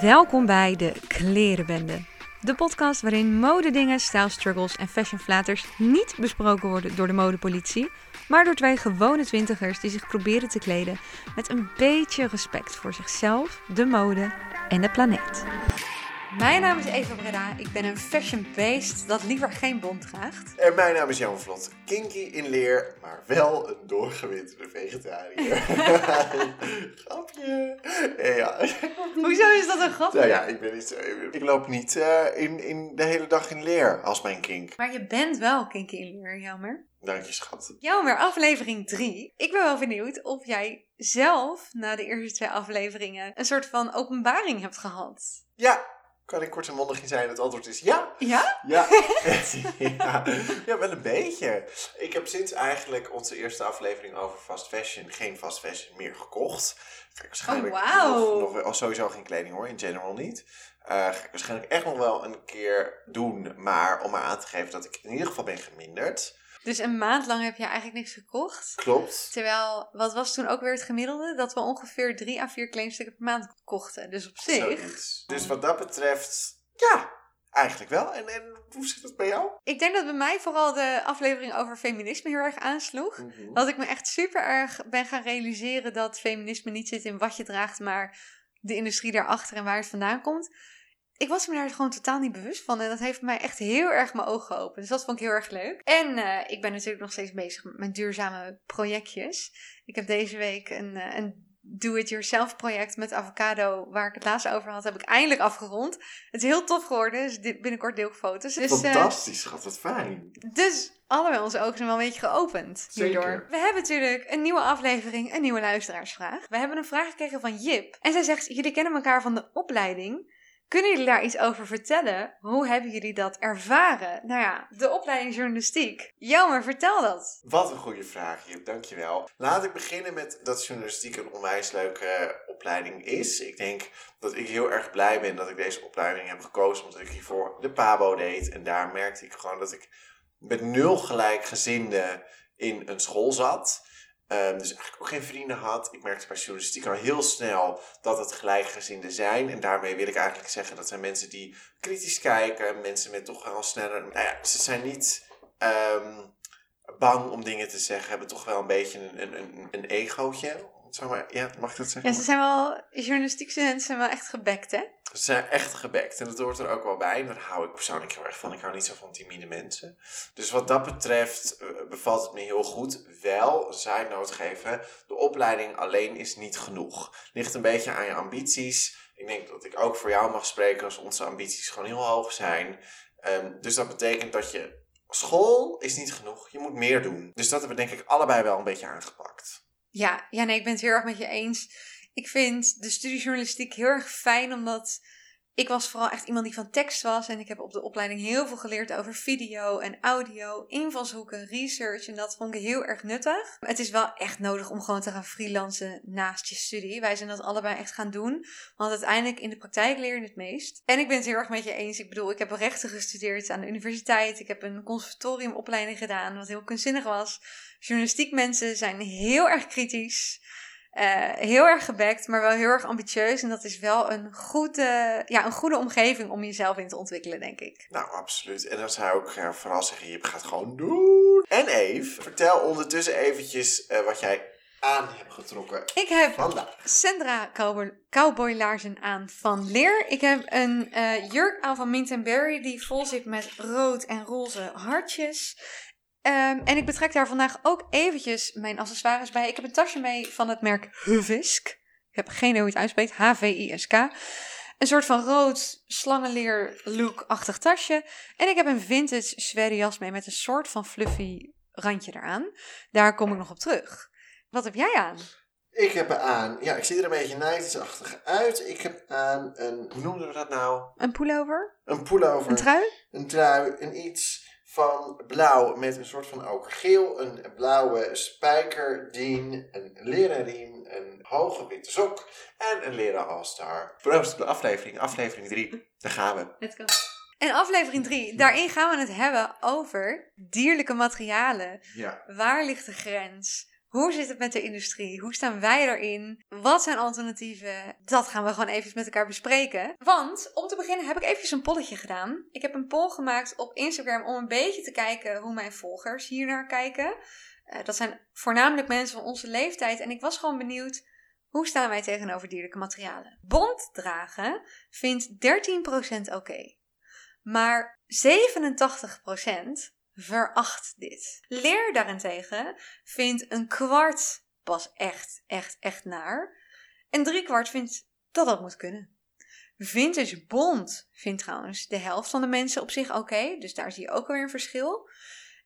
Welkom bij de Klerenbende. De podcast waarin modedingen, stijlstruggles en fashionflaters niet besproken worden door de modepolitie, maar door twee gewone twintigers die zich proberen te kleden met een beetje respect voor zichzelf, de mode en de planeet. Mijn naam is Eva Breda. Ik ben een fashion beast dat liever geen bont draagt. En mijn naam is Jan Vlot. Kinky in leer, maar wel een doorgewinterde vegetariër. Grapje. Ja. Hoezo is dat een grap? Nou ja, ik, ben niet, zo- ik loop niet eh, in, in de hele dag in leer als mijn kink. Maar je bent wel kinky in leer, Jelmer. Dank je, schat. Jelmer, aflevering 3. Ik ben wel benieuwd of jij zelf na de eerste twee afleveringen een soort van openbaring hebt gehad. Ja, kan ik kort en mondig in zijn? Het antwoord is ja. Ja? Ja. ja. ja, wel een beetje. Ik heb sinds eigenlijk onze eerste aflevering over fast fashion geen fast fashion meer gekocht. Ga ik waarschijnlijk Oh, nog, oh, sowieso geen kleding hoor, in general niet. Eh, ga ik waarschijnlijk echt nog wel een keer doen, maar om maar aan te geven dat ik in ieder geval ben geminderd. Dus een maand lang heb je eigenlijk niks gekocht. Klopt. Terwijl, wat was toen ook weer het gemiddelde? Dat we ongeveer drie à vier kledingstukken per maand kochten. Dus op zich. Zoiets. Dus wat dat betreft, ja, eigenlijk wel. En, en hoe zit het bij jou? Ik denk dat bij mij vooral de aflevering over feminisme heel erg aansloeg. Mhm. Dat ik me echt super erg ben gaan realiseren dat feminisme niet zit in wat je draagt, maar de industrie daarachter en waar het vandaan komt. Ik was me daar gewoon totaal niet bewust van en dat heeft mij echt heel erg mijn ogen geopend. Dus dat vond ik heel erg leuk. En eh, ik ben natuurlijk nog steeds bezig met duurzame projectjes. Ik heb deze week een, eh, een do-it-yourself project met avocado, waar ik het laatst over had, heb ik eindelijk afgerond. Het is heel tof geworden, dus dit- binnenkort deel ik foto's. Dus, eh, Fantastisch, schat, wat fijn. dus allebei onze ogen zijn wel een beetje geopend hierdoor. Zeker. We hebben natuurlijk een nieuwe aflevering, een nieuwe luisteraarsvraag. We hebben een vraag gekregen van Jip. En zij zegt, jullie kennen elkaar van de opleiding. Kunnen jullie daar iets over vertellen? Hoe hebben jullie dat ervaren? Nou ja, de opleiding journalistiek. Jammer, vertel dat. Wat een goede vraag, Jip. Dankjewel. Laat ik beginnen met dat journalistiek een onwijs leuke opleiding is. Ik denk dat ik heel erg blij ben dat ik deze opleiding heb gekozen. Omdat ik hiervoor de PABO deed. En daar merkte ik gewoon dat ik met nul gelijkgezinden in een school zat. Ehm, dus eigenlijk ook geen vrienden had. Ik merkte bij journalistiek al heel snel dat het gelijkgezinden zijn. En daarmee wil ik eigenlijk zeggen dat zijn mensen die kritisch kijken. Mensen met toch wel sneller... Nou ja, ze zijn niet... ehm, bang om dingen te zeggen, hebben toch wel een beetje een, een, een, egootje. Zeg maar, ja, mag ik dat zeggen? Ja, ze zijn wel, journalistiek studenten zijn wel echt gebekt, hè? Ze zijn echt gebekt en dat hoort er ook wel bij. En daar hou ik persoonlijk heel erg van. Ik hou niet zo van timide mensen. Dus wat dat betreft eh, bevalt het me heel goed. Wel, zijnoot geven, de opleiding alleen is niet genoeg. Ligt een beetje aan je ambities. Ik denk dat ik ook voor jou mag spreken als onze ambities gewoon heel hoog zijn. Ehm, dus dat betekent dat je school is niet genoeg. Je moet meer doen. Dus dat hebben we denk ik allebei wel een beetje aangepakt. Ja, ja, nee, ik ben het heel erg met je eens. Ik vind de studie journalistiek heel erg fijn, omdat ik was vooral echt iemand die van tekst was. En ik heb op de opleiding heel veel geleerd over video en audio, invalshoeken, research. En dat vond ik heel erg nuttig. Het is wel echt nodig om gewoon te gaan freelancen naast je studie. Wij zijn dat allebei echt gaan doen. Want uiteindelijk in de praktijk leer je het meest. En ik ben het heel erg met je eens. Ik bedoel, ik heb rechten gestudeerd aan de universiteit. Ik heb een conservatoriumopleiding gedaan, wat heel kunstzinnig was. Journalistiek mensen zijn heel erg kritisch. Eh, heel erg gebekt, maar wel heel erg ambitieus. En dat is wel een goede, ja, een goede omgeving om jezelf in te ontwikkelen, denk ik. Nou, absoluut. En dan zou ik eh, vooral zeggen, je gaat gewoon doen. En Eve, vertel ondertussen eventjes eh, wat jij aan hebt getrokken Ik heb vandaag. Sandra cowboy, cowboylaarzen aan van Leer. Ik heb een jurk aan van Mint Berry die vol zit met rood en roze hartjes. Ehm, en ik betrek daar vandaag ook eventjes mijn accessoires bij. Ik heb een tasje mee van het merk Huvisk. Ik heb geen idee hoe je het uitspreekt. H-V-I-S-K. Een soort van rood slangenleer look-achtig tasje. En ik heb een vintage zware jas mee met een soort van fluffy randje eraan. Daar kom ik nog op terug. Wat heb jij aan? Ik heb aan, ja, ik zie er een beetje 90-achtig uit. Ik heb aan een, hoe noemden we dat nou? Een pullover? Een pullover. Een trui? een trui, een iets van blauw met een soort van okergeel, een blauwe spijkerdien, een leren riem, een hoge witte sok en een leren all-star. Proost op de aflevering, aflevering 3. Daar gaan we. Let's go. En aflevering 3, daarin gaan we het hebben over dierlijke materialen. Ja. Waar ligt de grens? Hoe zit het met de industrie? Hoe staan wij erin? Wat zijn alternatieven? Dat gaan we gewoon even met elkaar bespreken. Want om te beginnen heb ik eventjes een polletje gedaan. Ik heb een poll gemaakt op Instagram om een beetje te kijken hoe mijn volgers hier naar kijken. Uh, dat zijn voornamelijk mensen van onze leeftijd. En ik was gewoon benieuwd, hoe staan wij tegenover dierlijke materialen? Bond dragen vindt 13% oké. Maar 87% veracht dit. Leer daarentegen vindt een kwart pas echt, echt, echt naar. En drie kwart vindt dat dat moet kunnen. Vintage Bond vindt trouwens de helft van de mensen op zich oké. dus daar zie je ook weer een verschil.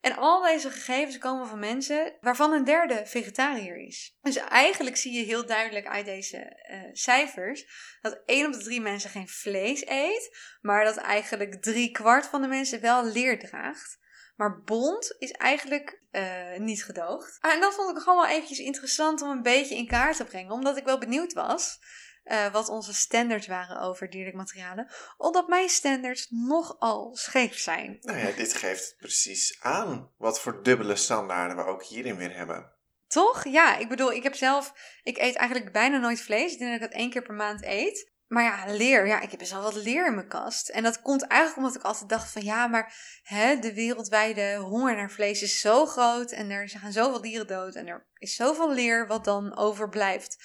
En al deze gegevens komen van mensen waarvan een derde vegetariër is. Dus eigenlijk zie je heel duidelijk uit deze uh, cijfers dat 1 op de 3 mensen geen vlees eet, maar dat eigenlijk drie kwart van de mensen wel leer draagt. Maar bond is eigenlijk uh, niet gedoogd. Ah, en dat vond ik gewoon wel eventjes interessant om een beetje in kaart te brengen. Omdat ik wel benieuwd was uh, wat onze standards waren over dierlijke materialen. Omdat mijn standards nogal scheef zijn. Nou ja, dit geeft precies aan wat voor dubbele standaarden we ook hierin weer hebben. Toch? Ja, ik bedoel, ik heb zelf, ik eet eigenlijk bijna nooit vlees. Ik denk dat ik dat één keer per maand eet. Maar ja, leer. Ja, ik heb best wel wat leer in mijn kast. En dat komt eigenlijk omdat ik altijd dacht van ja, maar hè, de wereldwijde honger naar vlees is zo groot. En er gaan zoveel dieren dood. En er is zoveel leer wat dan overblijft.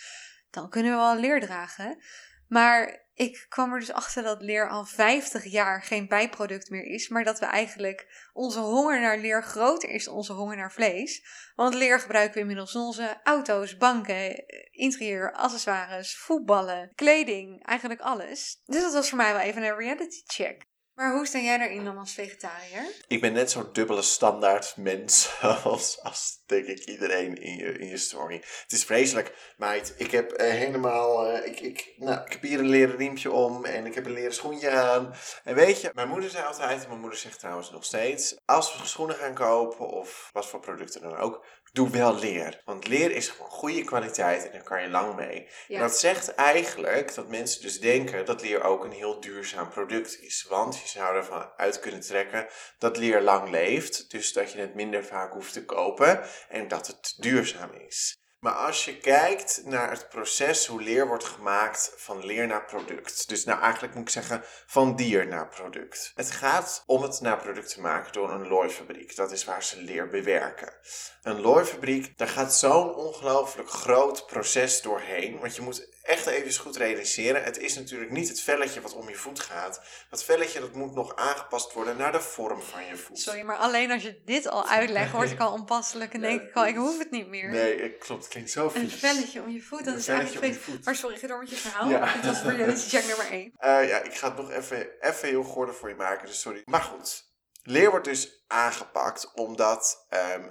Dan kunnen we wel leer dragen. Maar ik kwam er dus achter dat leer al 50 jaar geen bijproduct meer is, maar dat we eigenlijk onze honger naar leer groter is dan onze honger naar vlees. Want leer gebruiken we inmiddels in onze auto's, banken, interieur, accessoires, voetballen, kleding, eigenlijk alles. Dus dat was voor mij wel even een reality check. Maar hoe sta jij daarin dan als vegetariër? Ik ben net zo'n dubbele standaard mens als, als denk ik iedereen in je, in je story. Het is vreselijk, meid. Ik heb uh, helemaal, uh, ik, ik, nou, ik heb hier een leren riempje om en ik heb een leren schoentje aan. En weet je, mijn moeder zei altijd, mijn moeder zegt trouwens nog steeds, als we schoenen gaan kopen of wat voor producten dan ook, doe wel leer. Want leer is gewoon goede kwaliteit en daar kan je lang mee. En dat zegt eigenlijk dat mensen dus denken dat leer ook een heel duurzaam product is. Want je zou ervan uit kunnen trekken dat leer lang leeft. Dus dat je het minder vaak hoeft te kopen en dat het duurzaam is. Maar als je kijkt naar het proces hoe leer wordt gemaakt van leer naar product. Dus nou eigenlijk moet ik zeggen van dier naar product. Het gaat om het naar product te maken door een looifabriek. Dat is waar ze leer bewerken. Een looifabriek, daar gaat zo'n ongelooflijk groot proces doorheen. Want je moet echt even goed realiseren. Het is natuurlijk niet het velletje wat om je voet gaat. Dat velletje dat moet nog aangepast worden naar de vorm van je voet. Sorry, maar alleen als je dit al uitlegt, word ik al onpasselijk en denk ik al, ik hoef het niet meer. Nee, klopt. Het klinkt zo vies. Een velletje om je voet, dat is eigenlijk vies. Maar sorry, ga door met je verhaal. Ja. Dit was voor jullie check nummer 1. Uh, ja, ik ga het nog even, even heel gorder voor je maken, dus sorry. Maar goed, Leer wordt dus aangepakt omdat um,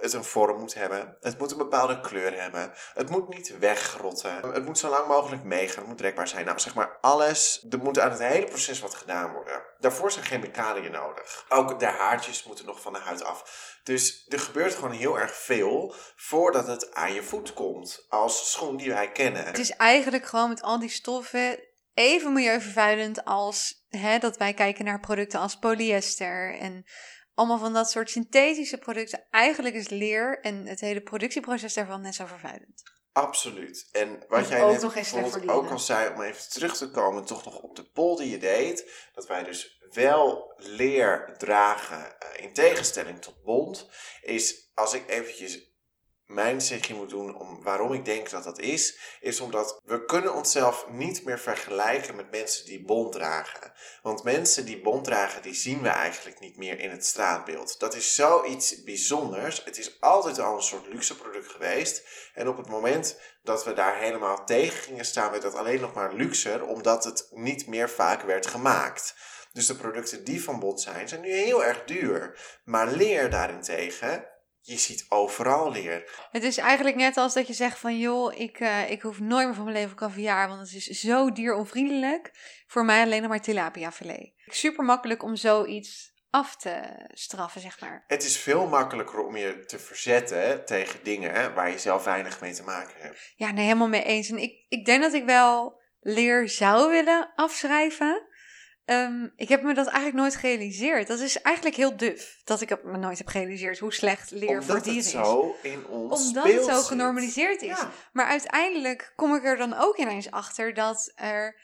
het een vorm moet hebben. Het moet een bepaalde kleur hebben. Het moet niet wegrotten. Het moet zo lang mogelijk meegaan. Het moet rekbaar zijn. Nou, zeg maar alles. Er moet aan het hele proces wat gedaan worden. Daarvoor zijn chemicaliën nodig. Ook de haartjes moeten nog van de huid af. Dus er gebeurt gewoon heel erg veel voordat het aan je voet komt. Als schoen die wij kennen. Het is eigenlijk gewoon met al die stoffen even milieuvervuilend als hè, dat wij kijken naar producten als polyester en allemaal van dat soort synthetische producten. Eigenlijk is leer en het hele productieproces daarvan net zo vervuilend. Absoluut. En wat jij net bijvoorbeeld ook al zei, om even terug te komen, toch nog op de poll die je deed, dat wij dus wel leer dragen uh, in tegenstelling tot bond, is als ik eventjes mijn zegje moet doen om waarom ik denk dat dat is, is omdat we kunnen onszelf niet meer vergelijken met mensen die bont dragen. Want mensen die bont dragen, die zien we eigenlijk niet meer in het straatbeeld. Dat is zoiets bijzonders. Het is altijd al een soort luxe product geweest. En op het moment dat we daar helemaal tegen gingen staan, werd dat alleen nog maar luxer, omdat het niet meer vaak werd gemaakt. Dus de producten die van bont zijn, zijn nu heel erg duur. Maar leer daarentegen je ziet overal leer. Het is eigenlijk net als dat je zegt van joh, ik, uh, ik hoef nooit meer van mijn leven caviar, want het is zo dieronvriendelijk. Voor mij alleen nog maar tilapia filet. Super makkelijk om zoiets af te straffen, zeg maar. Het is veel makkelijker om je te verzetten tegen dingen waar je zelf weinig mee te maken hebt. Ja, nee, helemaal mee eens. En ik, ik denk dat ik wel leer zou willen afschrijven. Ehm, ik heb me dat eigenlijk nooit gerealiseerd. Dat is eigenlijk heel duf dat ik het me nooit heb gerealiseerd hoe slecht leer Omdat voor het dieren is. zo in ons Omdat het zo genormaliseerd is. Ja. Maar uiteindelijk kom ik er dan ook ineens achter dat er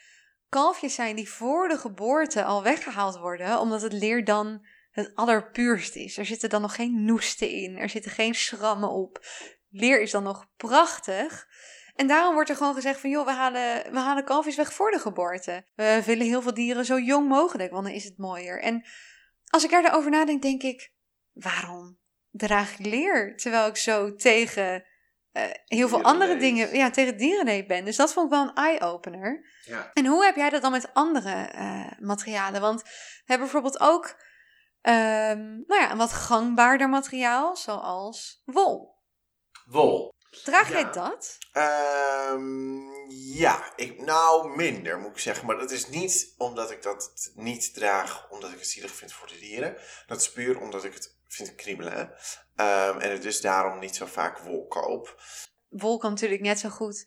kalfjes zijn die voor de geboorte al weggehaald worden, omdat het leer dan het allerpuurst is. Er zitten dan nog geen noesten in, er zitten geen schrammen op. Leer is dan nog prachtig. En daarom wordt er gewoon gezegd van, joh, we halen, we halen kalfjes weg voor de geboorte. We willen heel veel dieren zo jong mogelijk, want dan is het mooier. En als ik erover nadenk, denk ik, waarom draag ik leer? Terwijl ik zo tegen eh, heel veel andere dingen, ja, tegen dierenleed ben. Dus dat vond ik wel een eye-opener. Ja. En hoe heb jij dat dan met andere eh, materialen? Want we hebben bijvoorbeeld ook ehm, nou ja, een wat gangbaarder materiaal, zoals wol. Wol. Draag Ja. jij dat? Ehm, ja, ik, nou minder moet ik zeggen. Maar dat is niet omdat ik dat niet draag omdat ik het zielig vind voor de dieren. Dat is puur omdat ik het vind kriebelen. Ehm, en het dus daarom niet zo vaak wol koop. Wol kan natuurlijk net zo goed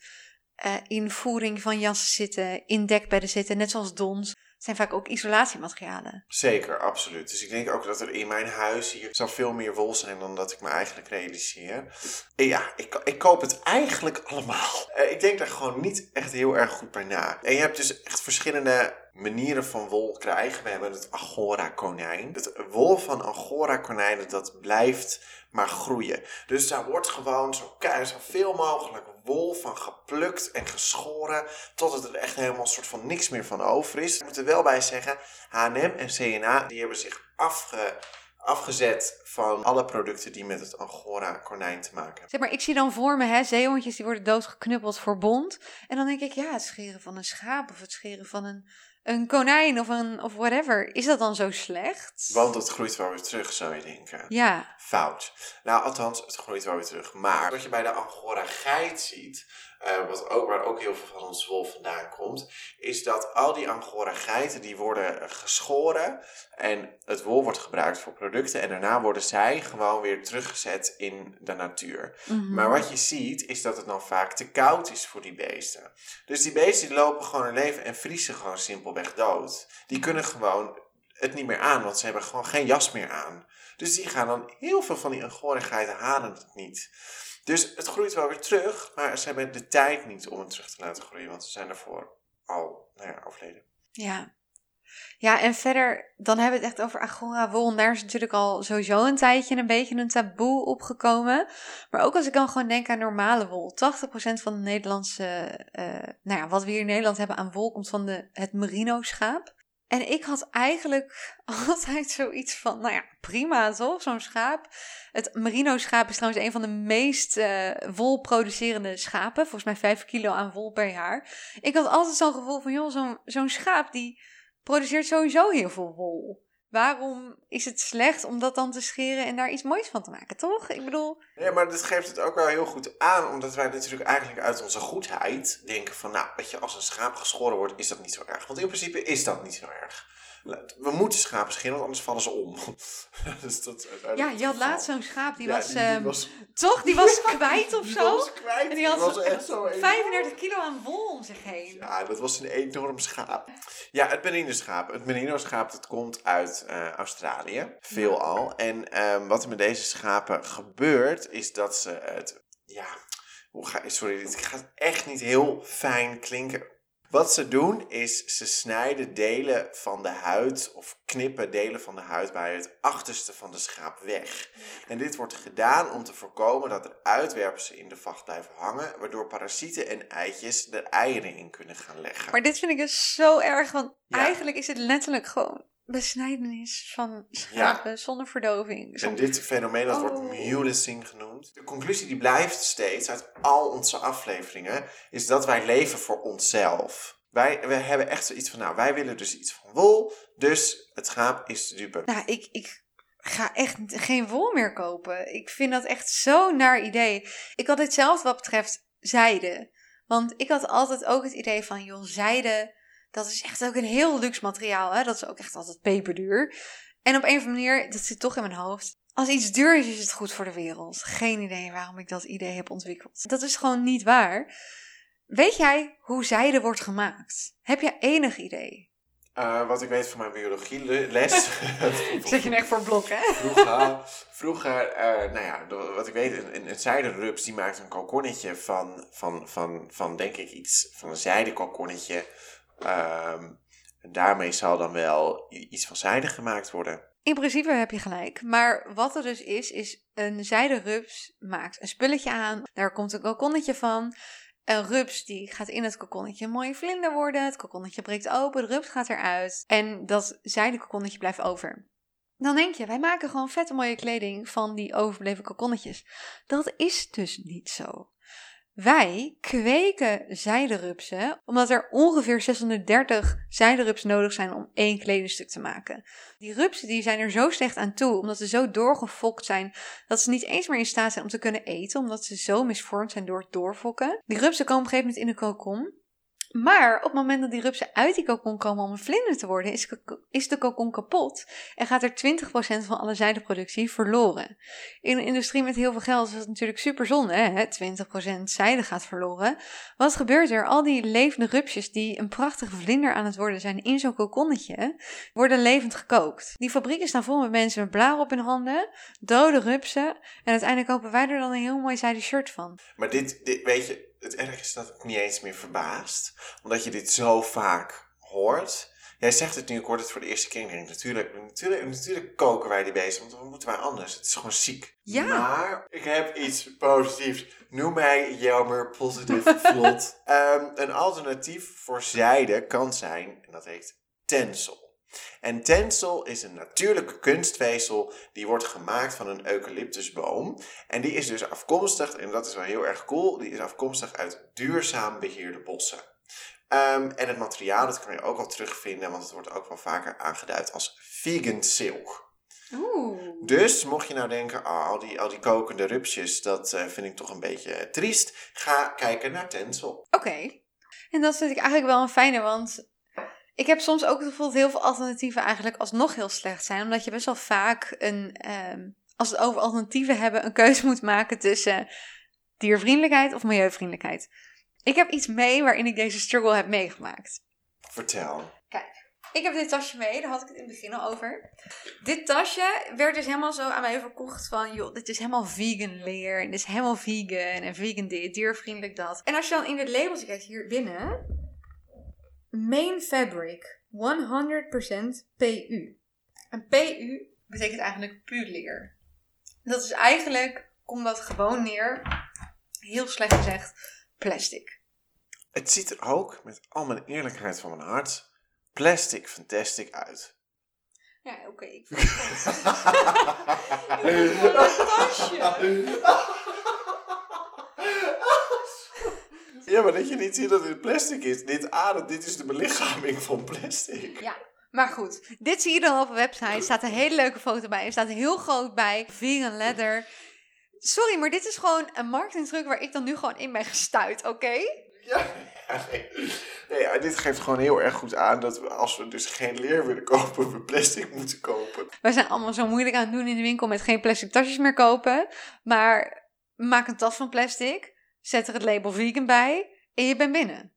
eh, in voering van jassen zitten, in dekbedden zitten, net zoals dons. Zijn vaak ook isolatiematerialen. Zeker, absoluut. Dus ik denk ook dat er in mijn huis hier zal veel meer wol zijn dan dat ik me eigenlijk realiseer. Ja, ik, ik koop het eigenlijk allemaal. Eh, ik denk daar gewoon niet echt heel erg goed bij na. En je hebt dus echt verschillende manieren van wol krijgen. We hebben het Angora konijn. Het wol van Angora konijnen dat blijft maar groeien. Dus daar wordt gewoon zo zoveel mogelijk wol van geplukt en geschoren. Totdat er echt helemaal een soort van niks meer van over is. Ik moet er wel bij zeggen, H&M en CNA die hebben zich afge, afgezet van alle producten die met het Angora konijn te maken hebben. Zeg maar, ik zie dan voor me, hè, zeehondjes die worden doodgeknuppeld voor bont. En dan denk ik, ja, het scheren van een schaap of het scheren van een, een konijn of, een, of whatever. Is dat dan zo slecht? Want het groeit wel weer terug, zou je denken. Ja, Fout. Nou, althans, het groeit wel weer terug. Maar wat je bij de Angora geit ziet, eh, wat ook, waar ook heel veel van ons wol vandaan komt, is dat al die Angora geiten die worden geschoren en het wol wordt gebruikt voor producten en daarna worden zij gewoon weer teruggezet in de natuur. Mhm. Maar wat je ziet is dat het dan vaak te koud is voor die beesten. Dus die beesten die lopen gewoon hun leven en vriezen gewoon simpelweg dood. Die kunnen gewoon het niet meer aan, want ze hebben gewoon geen jas meer aan. Dus die gaan dan heel veel van die angorigheid halen het niet. Dus het groeit wel weer terug, maar ze hebben de tijd niet om het terug te laten groeien, want ze zijn daarvoor al nou ja, overleden. Ja. Ja, en verder, dan hebben we het echt over Agora wol. Daar is natuurlijk al sowieso een tijdje een beetje een taboe opgekomen. Maar ook als ik dan gewoon denk aan normale wol. 80% van de Nederlandse, eh, nou ja, wat we hier in Nederland hebben aan wol, komt van de, het merino schaap. En ik had eigenlijk altijd zoiets van, nou ja, prima toch, zo'n schaap. Het merino schaap is trouwens een van de meest eh wolproducerende schapen. Volgens mij 5 kilo aan wol per jaar. Ik had altijd zo'n gevoel van, joh, zo'n zo'n schaap die produceert sowieso heel veel wol. Waarom is het slecht om dat dan te scheren en daar iets moois van te maken, toch? Ik bedoel, Ja, maar dit geeft het ook wel heel goed aan, omdat wij natuurlijk eigenlijk uit onze goedheid denken van, nou, weet je, als een schaap geschoren wordt, is dat niet zo erg. Want in principe is dat niet zo erg. We moeten schapen scheren, want anders vallen ze om. dus dat ja, je had laatst zo'n schaap, die Ja, was, die, die ehm, was toch? Die was kwijt of die zo? was kwijt. En die had was echt zo enorm. 35 kilo aan wol om zich heen. Ja, dat was een enorm schaap. Ja, het merino schaap. Het merino schaap dat komt uit eh, Australië, veelal. En ehm, wat er met deze schapen gebeurt, is dat ze het... Ja, hoe ga, sorry, dit gaat echt niet heel fijn klinken. Wat ze doen is ze snijden delen van de huid of knippen delen van de huid bij het achterste van de schaap weg. En dit wordt gedaan om te voorkomen dat er uitwerpselen in de vacht blijven hangen, waardoor parasieten en eitjes er eieren in kunnen gaan leggen. Maar dit vind ik dus zo erg, want Ja. eigenlijk is het letterlijk gewoon besnijdenis van schapen zonder verdoving. En dit fenomeen dat wordt Oh. mulesing genoemd. De conclusie die blijft steeds uit al onze afleveringen is dat wij leven voor onszelf. Wij, wij hebben echt zoiets van, nou, wij willen dus iets van wol, dus het schaap is de dupe. Nou, ik, ik ga echt geen wol meer kopen. Ik vind dat echt zo'n naar idee. Ik had hetzelfde wat betreft zijde. Want ik had altijd ook het idee van, joh, zijde, dat is echt ook een heel luxe materiaal. Hè? Dat is ook echt altijd peperduur. En op een of andere manier, dat zit toch in mijn hoofd. Als iets duur is, is het goed voor de wereld. Geen idee waarom ik dat idee heb ontwikkeld. Dat is gewoon niet waar. Weet jij hoe zijde wordt gemaakt? Heb jij enig idee? Uh, wat ik weet van mijn biologieles. Zet je echt voor blok, hè? Vroeger, vroeger uh, nou ja, wat ik weet, een, een zijderups die maakt een kokonnetje van, van, van, van, denk ik, iets van een zijdenkokonnetje. Um, daarmee zal dan wel iets van zijde gemaakt worden. In principe heb je gelijk. Maar wat er dus is, is een zijderups maakt een spulletje aan. Daar komt een kokonnetje van. Een rups die gaat in het kokonnetje een mooie vlinder worden. Het kokonnetje breekt open, de rups gaat eruit. En dat zijde kokonnetje blijft over. Dan denk je, wij maken gewoon vette mooie kleding van die overbleven kokonnetjes. Dat is dus niet zo. Wij kweken zijderupsen omdat er ongeveer 630 zijderupsen nodig zijn om één kledingstuk te maken. Die rupsen die zijn er zo slecht aan toe, omdat ze zo doorgefokt zijn, dat ze niet eens meer in staat zijn om te kunnen eten, omdat ze zo misvormd zijn door het doorfokken. Die rupsen komen op een gegeven moment in de kokon. Maar op het moment dat die rupsen uit die kokon komen om een vlinder te worden, is, is de kokon kapot en gaat er 20% van alle zijdeproductie verloren. In een industrie met heel veel geld is dat natuurlijk super zonde, hè? 20% zijde gaat verloren. Wat gebeurt er? Al die levende rupsjes die een prachtige vlinder aan het worden zijn in zo'n kokonnetje, worden levend gekookt. Die fabrieken staan vol met mensen met blaren op hun handen, dode rupsen en uiteindelijk kopen wij er dan een heel mooi zijde shirt van. Maar dit, dit weet je, het erg is dat het niet eens meer verbaast. Omdat je dit zo vaak hoort. Jij zegt het nu, ik hoor het voor de eerste keer. denk, natuurlijk, natuurlijk, natuurlijk koken wij die bezig, want wat moeten wij anders? Het is gewoon ziek. Ja. Maar ik heb iets positiefs. Noem mij jammer, positief, vlot. um, een alternatief voor zijde kan zijn, en dat heet tensel. En tensel is een natuurlijke kunstvezel die wordt gemaakt van een eucalyptusboom. En die is dus afkomstig, en dat is wel heel erg cool, die is afkomstig uit duurzaam beheerde bossen. Um, en het materiaal, dat kan je ook al terugvinden, want het wordt ook wel vaker aangeduid als vegan silk. Oeh. Dus mocht je nou denken, oh, al, die, al die kokende rupsjes, dat uh, vind ik toch een beetje triest. Ga kijken naar Tensel. Oké. En dat vind ik eigenlijk wel een fijne, want ik heb soms ook het gevoel dat heel veel alternatieven eigenlijk alsnog heel slecht zijn. Omdat je best wel vaak een, ehm, als we het over alternatieven hebben, een keuze moet maken tussen diervriendelijkheid of milieuvriendelijkheid. Ik heb iets mee waarin ik deze struggle heb meegemaakt. Vertel. Kijk, ik heb dit tasje mee, daar had ik het in het begin al over. Dit tasje werd dus helemaal zo aan mij verkocht van, joh, dit is helemaal vegan leer en dit is helemaal vegan en vegan dit, diervriendelijk dat. En als je dan in het labeltje kijkt hier binnen, Main Fabric 100% PU. En PU betekent eigenlijk leer. Dat is eigenlijk, komt dat gewoon neer, heel slecht gezegd, plastic. Het ziet er ook, met al mijn eerlijkheid van mijn hart, plastic fantastic uit. Ja, oké. Okay, ik vind het tasje. Ja, maar dat je niet ziet dat het plastic is. Dit ademt, dit is de belichaming van plastic. Ja, maar goed. Dit zie je dan op een website. Er staat een hele leuke foto bij. Er staat heel groot bij. Vegan leather. Sorry, maar dit is gewoon een marketingtruc waar ik dan nu gewoon in ben gestuurd, oké? Ja, nee. nee dit geeft gewoon heel erg goed aan dat we, als we dus geen leer willen kopen, we plastic moeten kopen. Wij zijn allemaal zo moeilijk aan het doen in de winkel met geen plastic tasjes meer kopen. Maar maak een tas van plastic. Zet er het label vegan bij en je bent binnen.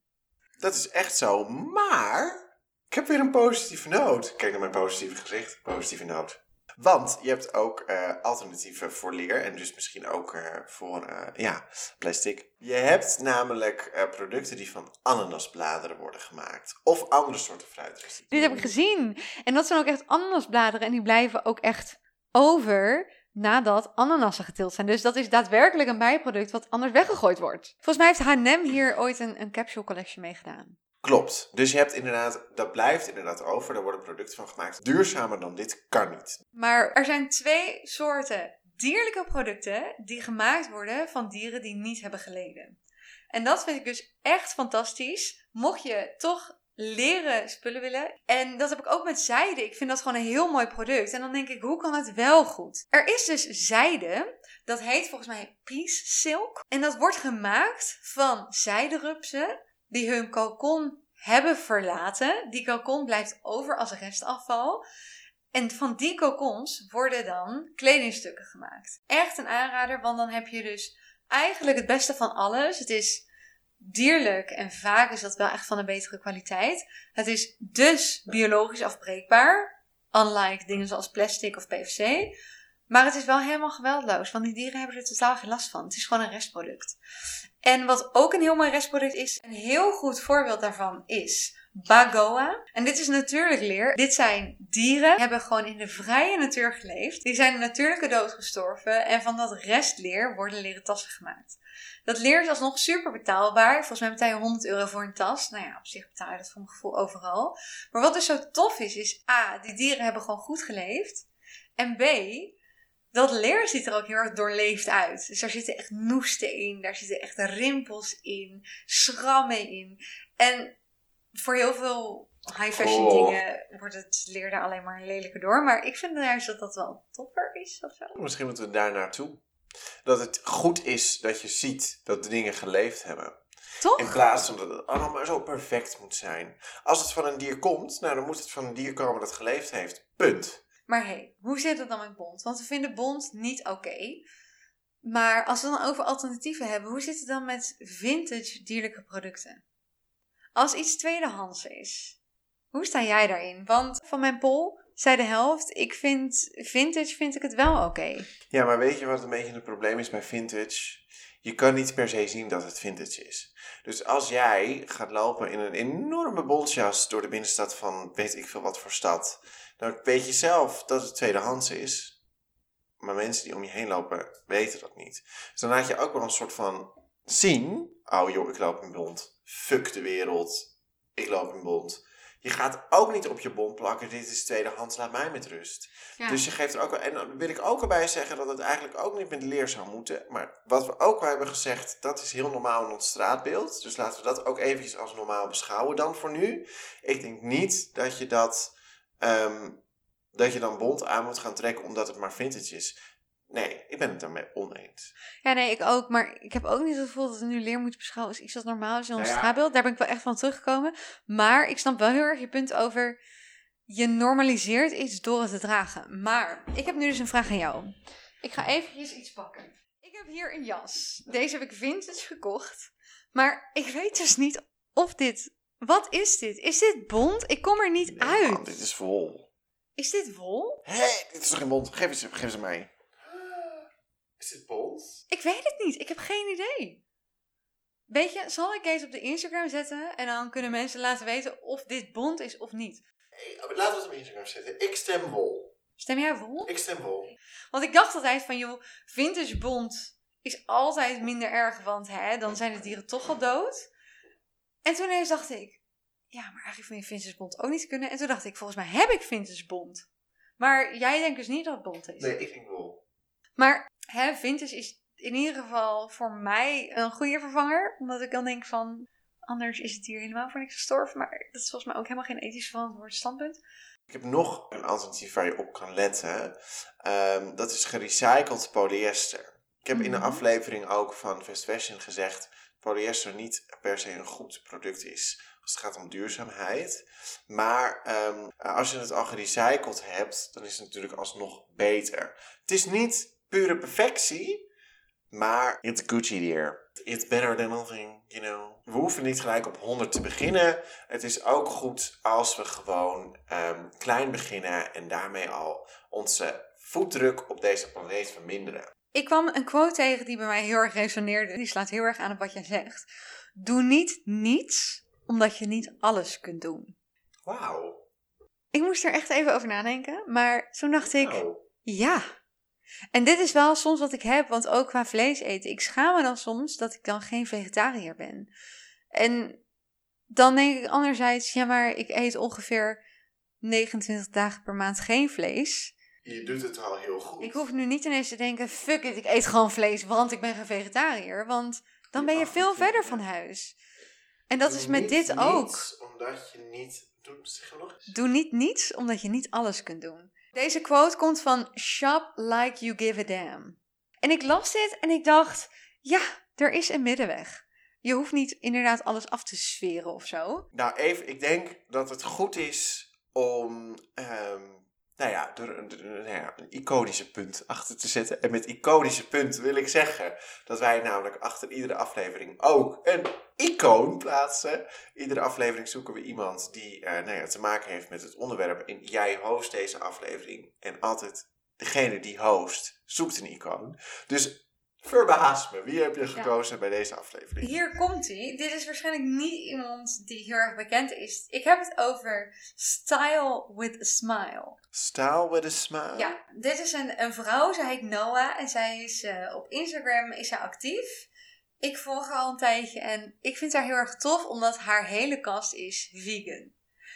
Dat is echt zo. Maar ik heb weer een positieve noot. Kijk naar mijn positieve gezicht. Positieve noot. Want je hebt ook uh, alternatieven voor leer en dus misschien ook uh, voor uh, ja, plastic. Je hebt namelijk producten die van ananasbladeren worden gemaakt. Of andere soorten fruit. Dit heb ik gezien. En dat zijn ook echt ananasbladeren en die blijven ook echt over nadat ananassen geteeld zijn. Dus dat is daadwerkelijk een bijproduct wat anders weggegooid wordt. Volgens mij heeft H&M hier ooit een, een capsule collection mee gedaan. Klopt. Dus je hebt inderdaad, dat blijft inderdaad over. Daar worden producten van gemaakt. Duurzamer dan dit kan niet. Maar er zijn twee soorten dierlijke producten die gemaakt worden van dieren die niet hebben geleden. En dat vind ik dus echt fantastisch. Mocht je toch leren spullen willen. En dat heb ik ook met zijde. Ik vind dat gewoon een heel mooi product. En dan denk ik, hoe kan het wel goed? Er is dus zijde. Dat heet volgens mij Peace Silk. En dat wordt gemaakt van zijderupsen die hun kokon hebben verlaten. Die kokon blijft over als restafval. En van die kokons worden dan kledingstukken gemaakt. Echt een aanrader, want dan heb je dus eigenlijk het beste van alles. Het is dierlijk en vaak is dat wel echt van een betere kwaliteit. Het is dus biologisch afbreekbaar, unlike dingen zoals plastic of PVC. Maar het is wel helemaal geweldloos, want die dieren hebben er totaal geen last van. Het is gewoon een restproduct. En wat ook een heel mooi restproduct is, een heel goed voorbeeld daarvan is Bagoa. En dit is natuurlijk leer. Dit zijn dieren, die hebben gewoon in de vrije natuur geleefd. Die zijn een natuurlijke dood gestorven. En van dat restleer worden leren tassen gemaakt. Dat leer is alsnog super betaalbaar. Volgens mij betaal je 100 euro voor een tas. Nou ja, op zich betaal je dat voor mijn gevoel overal. Maar wat dus zo tof is, is A, die dieren hebben gewoon goed geleefd. En B, dat leer ziet er ook heel erg doorleefd uit. Dus daar zitten echt noesten in, daar zitten echt rimpels in, schrammen in. En voor heel veel high fashion dingen wordt het leer daar alleen maar lelijker door. Maar ik vind juist dat dat wel topper is of zo. Misschien moeten we daar naartoe. Dat het goed is dat je ziet dat de dingen geleefd hebben. Toch? In plaats van dat het allemaal zo perfect moet zijn. Als het van een dier komt, nou dan moet het van een dier komen dat geleefd heeft. Punt. Maar hé, hey, hoe zit het dan met Bond? Want we vinden Bond niet oké. Maar als we dan over alternatieven hebben, hoe zit het dan met vintage dierlijke producten? Als iets tweedehands is, hoe sta jij daarin? Want van mijn poll zei de helft, ik vind vintage vind ik het wel oké. Ja, maar weet je wat een beetje het probleem is bij vintage? Je kan niet per se zien dat het vintage is. Dus als jij gaat lopen in een enorme bontjas door de binnenstad van weet ik veel wat voor stad, dan weet je zelf dat het tweedehands is. Maar mensen die om je heen lopen weten dat niet. Dus dan laat je ook wel een soort van zien. Oh joh, ik loop in bont. Fuck de wereld. Ik loop in bont. Je gaat ook niet op je bont plakken. Dit is tweedehands, laat mij met rust. Ja. Dus je geeft er ook wel. En dan wil ik ook erbij zeggen dat het eigenlijk ook niet met leer zou moeten. Maar wat we ook wel hebben gezegd, dat is heel normaal in ons straatbeeld. Dus laten we dat ook eventjes als normaal beschouwen dan voor nu. Ik denk niet dat je dat. Ehm, dat je dan bont aan moet gaan trekken omdat het maar vintage is. Nee, ik ben het daarmee oneens. Ja, nee, ik ook. Maar ik heb ook niet het gevoel dat we nu leer moeten beschouwen als iets dat normaal is in ons Nou ja. straatbeeld. Daar ben ik wel echt van teruggekomen. Maar ik snap wel heel erg je punt over... Je normaliseert iets door het te dragen. Maar ik heb nu dus een vraag aan jou. Ik ga eventjes iets pakken. Ik heb hier een jas. Deze heb ik vintage gekocht. Maar ik weet dus niet of dit... Wat is dit? Is dit bont? Ik kom er niet Nee, uit. man, dit is vol. Is dit wol? Hé, dit is toch geen bont? Geef ze, geef ze mij. Is dit bont? Ik weet het niet. Ik heb geen idee. Weet je, zal ik deze op de Instagram zetten en dan kunnen mensen laten weten of dit bont is of niet. Hey, laten we het op Instagram zetten. Ik stem wol. Stem jij wol? Ik stem wol. Want ik dacht altijd van, joh, vintage bont is altijd minder erg, want hè, dan zijn de dieren toch al dood. En toen ineens dacht ik, ja, maar eigenlijk vind je vintage bont ook niet kunnen. En toen dacht ik, volgens mij heb ik vintage bont. Maar jij denkt dus niet dat het bont is. Nee, ik denk wol. Maar hè, vintage is in ieder geval voor mij een goede vervanger. Omdat ik dan denk van, anders is het hier helemaal voor niks gestorven. Maar dat is volgens mij ook helemaal geen ethisch verantwoord standpunt. Ik heb nog een alternatief waar je op kan letten. Ehm, dat is gerecycled polyester. Ik heb in de Mhm. aflevering ook van Fast Fashion gezegd... polyester niet per se een goed product is als het gaat om duurzaamheid. Maar ehm, als je het al gerecycled hebt, dan is het natuurlijk alsnog beter. Het is niet pure perfectie, maar it's Gucci dear. It's better than nothing, you know. We hoeven niet gelijk op 100 te beginnen. Het is ook goed als we gewoon ehm, klein beginnen en daarmee al onze voetdruk op deze planeet verminderen. Ik kwam een quote tegen die bij mij heel erg resoneerde. Die slaat heel erg aan op wat jij zegt. Doe niet niets, omdat je niet alles kunt doen. Wauw. Ik moest er echt even over nadenken. Maar toen dacht ik, Ja. En dit is wel soms wat ik heb, want ook qua vlees eten. Ik schaam me dan soms dat ik dan geen vegetariër ben. En dan denk ik anderzijds, ja, maar ik eet ongeveer 29 dagen per maand geen vlees. Je doet het al heel goed. Ik hoef nu niet ineens te denken, fuck it, ik eet gewoon vlees, want ik ben geen vegetariër. Want dan ben je veel verder van huis. En dat is met Niet dit ook. niets, omdat je niet... Doe, zeg maar nog eens. Doe niet niets, omdat je niet alles kunt doen. Deze quote komt van Shop Like You Give a Damn. En ik las dit en ik dacht, ja, er is een middenweg. Je hoeft niet inderdaad alles af te sferen of zo. Nou, even, ik denk dat het goed is om ehm, nou ja, door een, nou ja, een iconische punt achter te zetten. En met iconische punt wil ik zeggen dat wij namelijk achter iedere aflevering ook een icoon plaatsen. Iedere aflevering zoeken we iemand die uh, nou ja, te maken heeft met het onderwerp. En jij host deze aflevering. En altijd degene die host zoekt een icoon. Dus Verbaas me. Wie heb je gekozen bij deze aflevering? Hier komt hij. Dit is waarschijnlijk niet iemand die heel erg bekend is. Ik heb het over Style with a Smile. Style with a Smile? Ja, dit is een, een vrouw. Zij heet Noah en zij is uh, op Instagram is zij actief. Ik volg haar al een tijdje en ik vind haar heel erg tof omdat haar hele kast is vegan.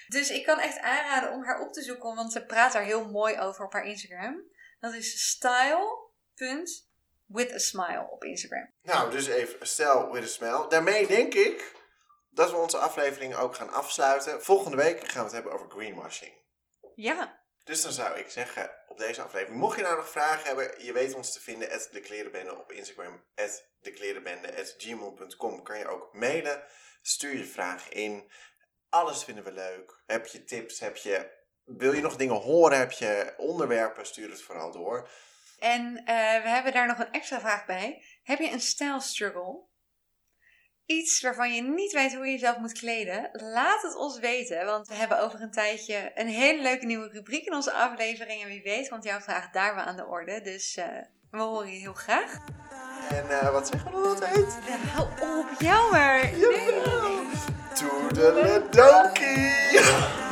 Dus ik kan echt aanraden om haar op te zoeken, want ze praat daar heel mooi over op haar Instagram. Dat is style with a smile op Instagram. Nou, dus even stel with a smile. Daarmee denk ik dat we onze aflevering ook gaan afsluiten. Volgende week gaan we het hebben over greenwashing. Ja. Dus dan zou ik zeggen, op deze aflevering, mocht je nou nog vragen hebben, je weet ons te vinden, at de op Instagram, at de gmail.com. Kan je ook mailen, stuur je vragen in. Alles vinden we leuk. Heb je tips, heb je, wil je nog dingen horen, heb je onderwerpen, stuur het vooral door. En uh, we hebben daar nog een extra vraag bij. Heb je een style struggle? Iets waarvan je niet weet hoe je jezelf moet kleden? Laat het ons weten, want we hebben over een tijdje een hele leuke nieuwe rubriek in onze aflevering. En wie weet komt jouw vraag daar wel aan de orde. Dus uh, we horen je heel graag. En uh, wat zeggen we altijd? Ja, hou op, jammer. Jawel. Nee. Toedeledokie.